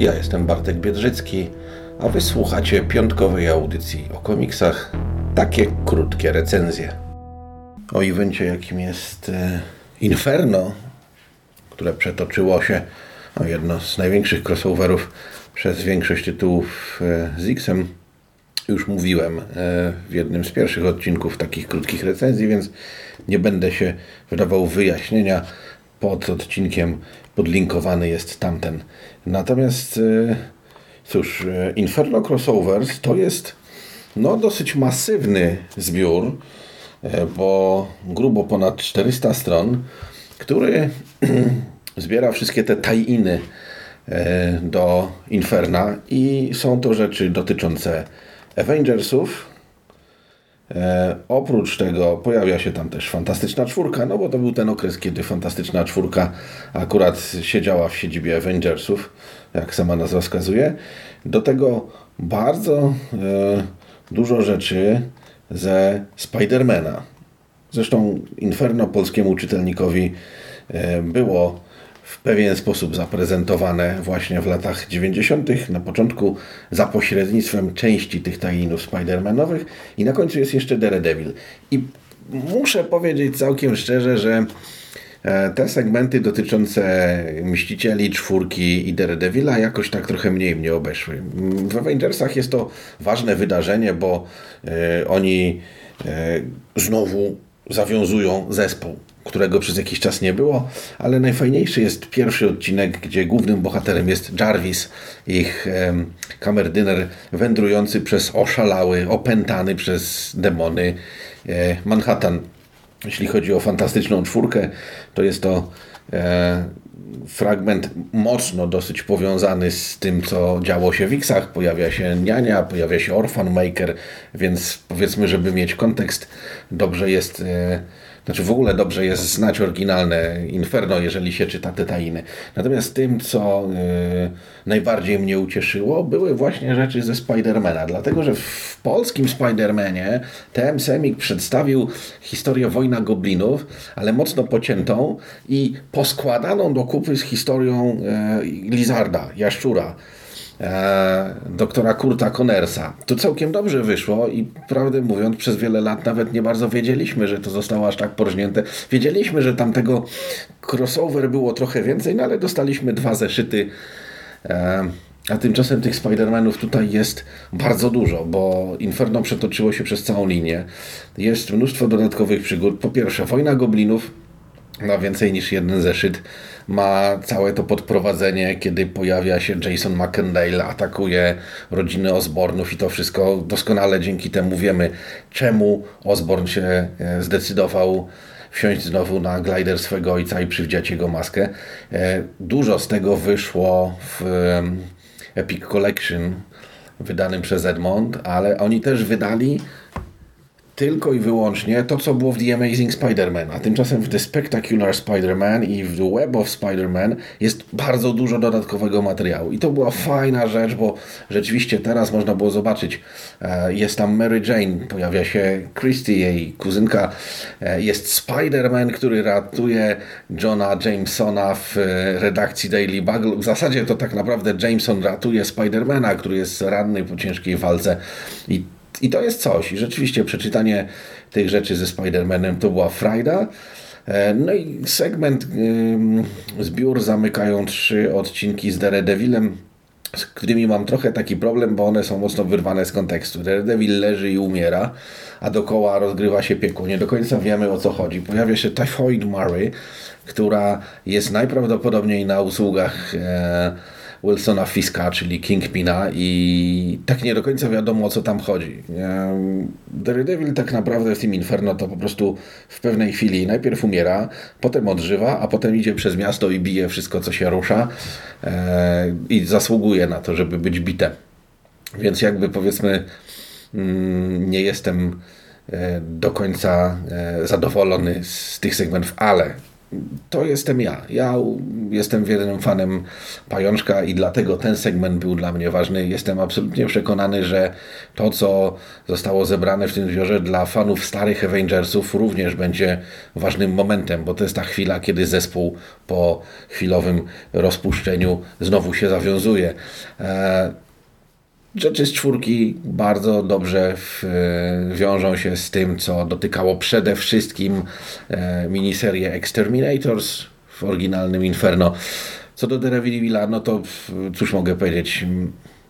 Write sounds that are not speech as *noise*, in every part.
Ja jestem Bartek Biedrzycki, a wysłuchacie piątkowej audycji o komiksach. Takie krótkie recenzje. O evencie, jakim jest e, Inferno, które przetoczyło się no, jedno z największych crossoverów przez większość tytułów e, z X-em. Już mówiłem e, w jednym z pierwszych odcinków takich krótkich recenzji, więc nie będę się wydawał wyjaśnienia. Pod odcinkiem podlinkowany jest tamten. Natomiast e, cóż, Inferno Crossovers to jest no, dosyć masywny zbiór, bo grubo ponad 400 stron, który *clears throat* zbiera wszystkie te tajiny do Inferna i są to rzeczy dotyczące Avengersów. E, oprócz tego pojawia się tam też Fantastyczna Czwórka, no bo to był ten okres, kiedy Fantastyczna Czwórka akurat siedziała w siedzibie Avengersów, jak sama nazwa wskazuje. Do tego bardzo e, dużo rzeczy ze Spidermana. Zresztą Inferno polskiemu czytelnikowi e, było w pewien sposób zaprezentowane właśnie w latach 90., na początku za pośrednictwem części tych tajinów Spider-Manowych i na końcu jest jeszcze Daredevil. I muszę powiedzieć całkiem szczerze, że e, te segmenty dotyczące Mścicieli, Czwórki i Daredevila jakoś tak trochę mniej mnie obeszły. W Avengersach jest to ważne wydarzenie, bo e, oni e, znowu zawiązują zespół którego przez jakiś czas nie było, ale najfajniejszy jest pierwszy odcinek, gdzie głównym bohaterem jest Jarvis, ich um, kamerdyner wędrujący przez oszalały, opętany przez demony e, Manhattan. Jeśli chodzi o fantastyczną czwórkę, to jest to e, fragment mocno dosyć powiązany z tym, co działo się w X-ach. Pojawia się Niania, pojawia się Orphan Maker, więc powiedzmy, żeby mieć kontekst, dobrze jest e, znaczy w ogóle dobrze jest znać oryginalne Inferno, jeżeli się czyta te tajiny. Natomiast tym, co yy, najbardziej mnie ucieszyło, były właśnie rzeczy ze Spidermana. Dlatego, że w polskim Spidermanie TM Semik przedstawił historię Wojna Goblinów, ale mocno pociętą i poskładaną do kupy z historią yy, Lizarda, Jaszczura e, doktora Kurta Connersa. To całkiem dobrze wyszło i prawdę mówiąc przez wiele lat nawet nie bardzo wiedzieliśmy, że to zostało aż tak porżnięte. Wiedzieliśmy, że tamtego crossover było trochę więcej, no ale dostaliśmy dwa zeszyty. E, a tymczasem tych Spider-Manów tutaj jest bardzo dużo, bo Inferno przetoczyło się przez całą linię. Jest mnóstwo dodatkowych przygód. Po pierwsze, Wojna Goblinów ma więcej niż jeden zeszyt ma całe to podprowadzenie, kiedy pojawia się Jason McIntyre, atakuje rodziny Osbornów i to wszystko doskonale dzięki temu wiemy, czemu Osborn się e, zdecydował wsiąść znowu na glider swego ojca i przywdziać jego maskę. E, dużo z tego wyszło w Epic Collection wydanym przez Edmond, ale oni też wydali tylko i wyłącznie to, co było w The Amazing Spider-Man, a tymczasem w The Spectacular Spider-Man i w The Web of Spider-Man jest bardzo dużo dodatkowego materiału. I to była fajna rzecz, bo rzeczywiście teraz można było zobaczyć, e, jest tam Mary Jane, pojawia się Christy, jej kuzynka, e, jest Spider-Man, który ratuje Johna Jamesona w e, redakcji Daily Bugle. W zasadzie to tak naprawdę Jameson ratuje Spidermana, który jest ranny po ciężkiej walce i i to jest coś. I rzeczywiście przeczytanie tych rzeczy ze Spider-Manem to była frajda. E, no i segment zbiór zamykają trzy odcinki z Daredevilem, z którymi mam trochę taki problem, bo one są mocno wyrwane z kontekstu. Daredevil leży i umiera, a dokoła rozgrywa się piekło. Nie do końca wiemy o co chodzi. Pojawia się Typhoid Murray, która jest najprawdopodobniej na usługach e, Wilsona Fiska, czyli Kingpina i tak nie do końca wiadomo o co tam chodzi. Daredevil tak naprawdę w tym Inferno to po prostu w pewnej chwili najpierw umiera, potem odżywa, a potem idzie przez miasto i bije wszystko co się rusza e, i zasługuje na to, żeby być bitem. Więc jakby powiedzmy mm, nie jestem e, do końca e, zadowolony z tych segmentów, ale to jestem ja. Ja jestem wiernym fanem Pajączka i dlatego ten segment był dla mnie ważny. Jestem absolutnie przekonany, że to, co zostało zebrane w tym zbiorze dla fanów starych Avengersów również będzie ważnym momentem, bo to jest ta chwila, kiedy zespół po chwilowym rozpuszczeniu znowu się zawiązuje. E, Rzeczy z czwórki bardzo dobrze w, wiążą się z tym, co dotykało przede wszystkim e, miniserię Exterminators w oryginalnym Inferno. Co do Daredevila, no to cóż mogę powiedzieć,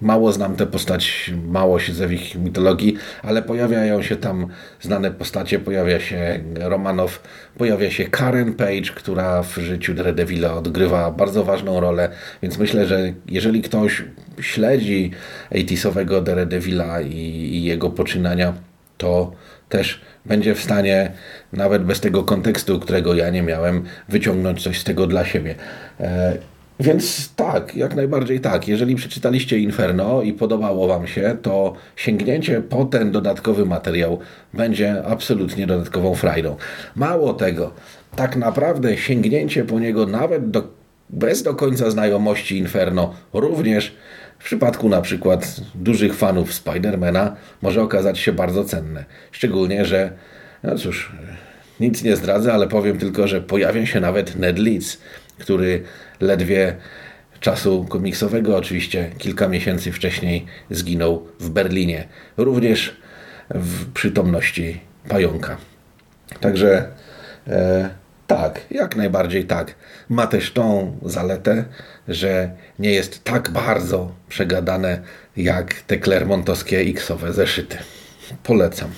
Mało znam tę postać, mało siedzę w ich mitologii, ale pojawiają się tam znane postacie, pojawia się Romanow, pojawia się Karen Page, która w życiu Daredevila odgrywa bardzo ważną rolę, więc myślę, że jeżeli ktoś śledzi 80 Daredevila i, i jego poczynania, to też będzie w stanie, nawet bez tego kontekstu, którego ja nie miałem, wyciągnąć coś z tego dla siebie. E, więc tak, jak najbardziej tak. Jeżeli przeczytaliście Inferno i podobało Wam się, to sięgnięcie po ten dodatkowy materiał będzie absolutnie dodatkową frajdą. Mało tego, tak naprawdę sięgnięcie po niego nawet do, bez do końca znajomości Inferno również w przypadku na przykład dużych fanów Spidermana może okazać się bardzo cenne. Szczególnie, że no cóż, nic nie zdradzę, ale powiem tylko, że pojawia się nawet Ned Leeds, który ledwie czasu komiksowego, oczywiście kilka miesięcy wcześniej zginął w Berlinie, również w przytomności pająka. Także e, tak, jak najbardziej tak. Ma też tą zaletę, że nie jest tak bardzo przegadane jak te Clermontowskie X-owe zeszyty. Polecam.